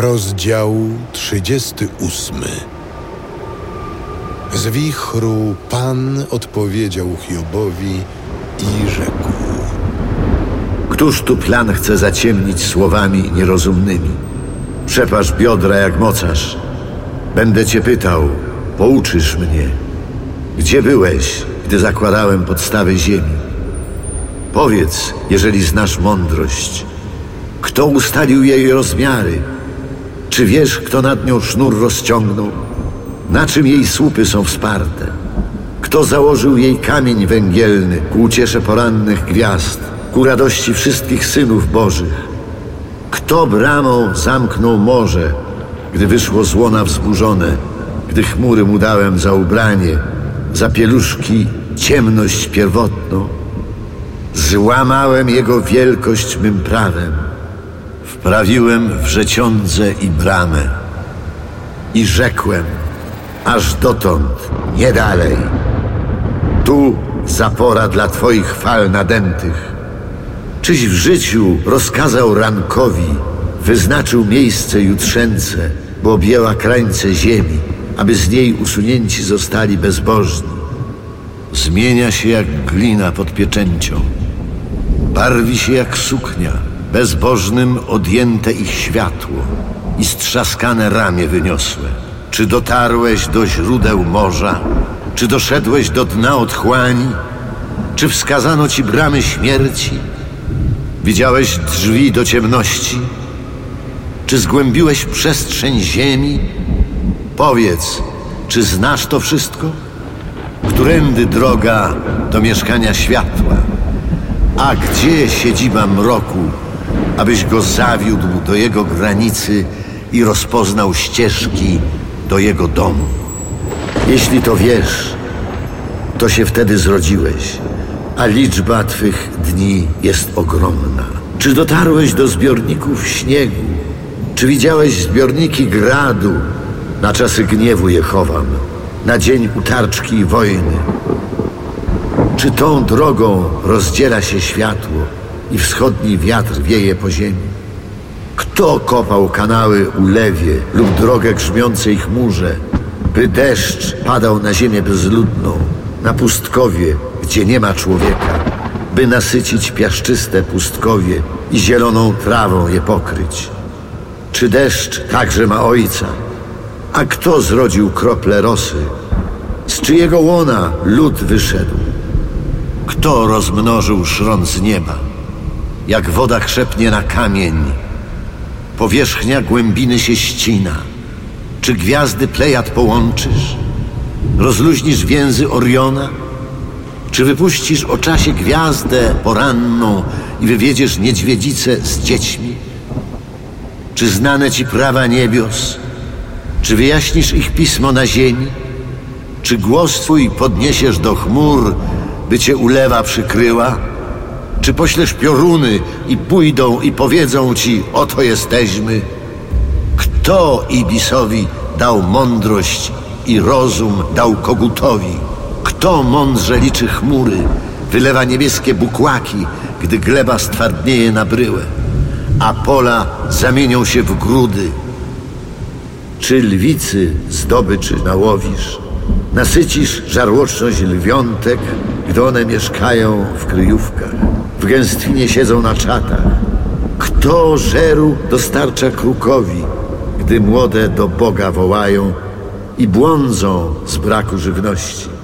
Rozdział 38 Z wichru Pan odpowiedział Hiobowi i rzekł Któż tu plan chce zaciemnić słowami nierozumnymi? Przepasz biodra jak mocarz. Będę cię pytał, pouczysz mnie. Gdzie byłeś, gdy zakładałem podstawy ziemi? Powiedz, jeżeli znasz mądrość. Kto ustalił jej rozmiary? Czy wiesz, kto nad nią sznur rozciągnął? Na czym jej słupy są wsparte? Kto założył jej kamień węgielny ku uciesze porannych gwiazd, ku radości wszystkich synów bożych? Kto bramą zamknął morze, gdy wyszło z łona wzburzone, gdy chmury mu dałem za ubranie, za pieluszki ciemność pierwotną? Złamałem jego wielkość mym prawem. Wprawiłem wrzeciądze i bramę. I rzekłem, aż dotąd, nie dalej. Tu zapora dla twoich fal nadętych. Czyś w życiu rozkazał rankowi, wyznaczył miejsce jutrzęce, bo objęła krańce ziemi, aby z niej usunięci zostali bezbożni. Zmienia się jak glina pod pieczęcią. Barwi się jak suknia, bezbożnym odjęte ich światło i strzaskane ramię wyniosłe. Czy dotarłeś do źródeł morza? Czy doszedłeś do dna otchłani? Czy wskazano ci bramy śmierci? Widziałeś drzwi do ciemności? Czy zgłębiłeś przestrzeń ziemi? Powiedz, czy znasz to wszystko? Którędy droga do mieszkania światła? A gdzie siedziba mroku, abyś go zawiódł do jego granicy i rozpoznał ścieżki do jego domu? Jeśli to wiesz, to się wtedy zrodziłeś, a liczba twych dni jest ogromna. Czy dotarłeś do zbiorników śniegu? Czy widziałeś zbiorniki gradu na czasy gniewu je chowam, na dzień utarczki i wojny? Czy tą drogą rozdziela się światło i wschodni wiatr wieje po ziemi? Kto kopał kanały u lewie lub drogę grzmiącej chmurze, by deszcz padał na ziemię bezludną, na pustkowie, gdzie nie ma człowieka, by nasycić piaszczyste pustkowie i zieloną trawą je pokryć? Czy deszcz także ma ojca? A kto zrodził krople rosy? Z czyjego łona lud wyszedł? Kto rozmnożył szron z nieba? Jak woda krzepnie na kamień, powierzchnia głębiny się ścina. Czy gwiazdy Plejad połączysz? Rozluźnisz więzy Oriona? Czy wypuścisz o czasie gwiazdę poranną i wywiedziesz niedźwiedzicę z dziećmi? Czy znane ci prawa niebios? Czy wyjaśnisz ich pismo na ziemi? Czy głos twój podniesiesz do chmur, by cię ulewa przykryła? Czy poślesz pioruny i pójdą i powiedzą ci, oto jesteśmy? Kto Ibisowi dał mądrość i rozum dał kogutowi? Kto mądrze liczy chmury, wylewa niebieskie bukłaki, gdy gleba stwardnieje na bryłę, a pola zamienią się w grudy? Czy lwicy zdobyczy nałowisz? Nasycisz żarłoczność lwiątek, gdy one mieszkają w kryjówkach, w gęstwinie siedzą na czatach. Kto żeru dostarcza krukowi, gdy młode do Boga wołają i błądzą z braku żywności?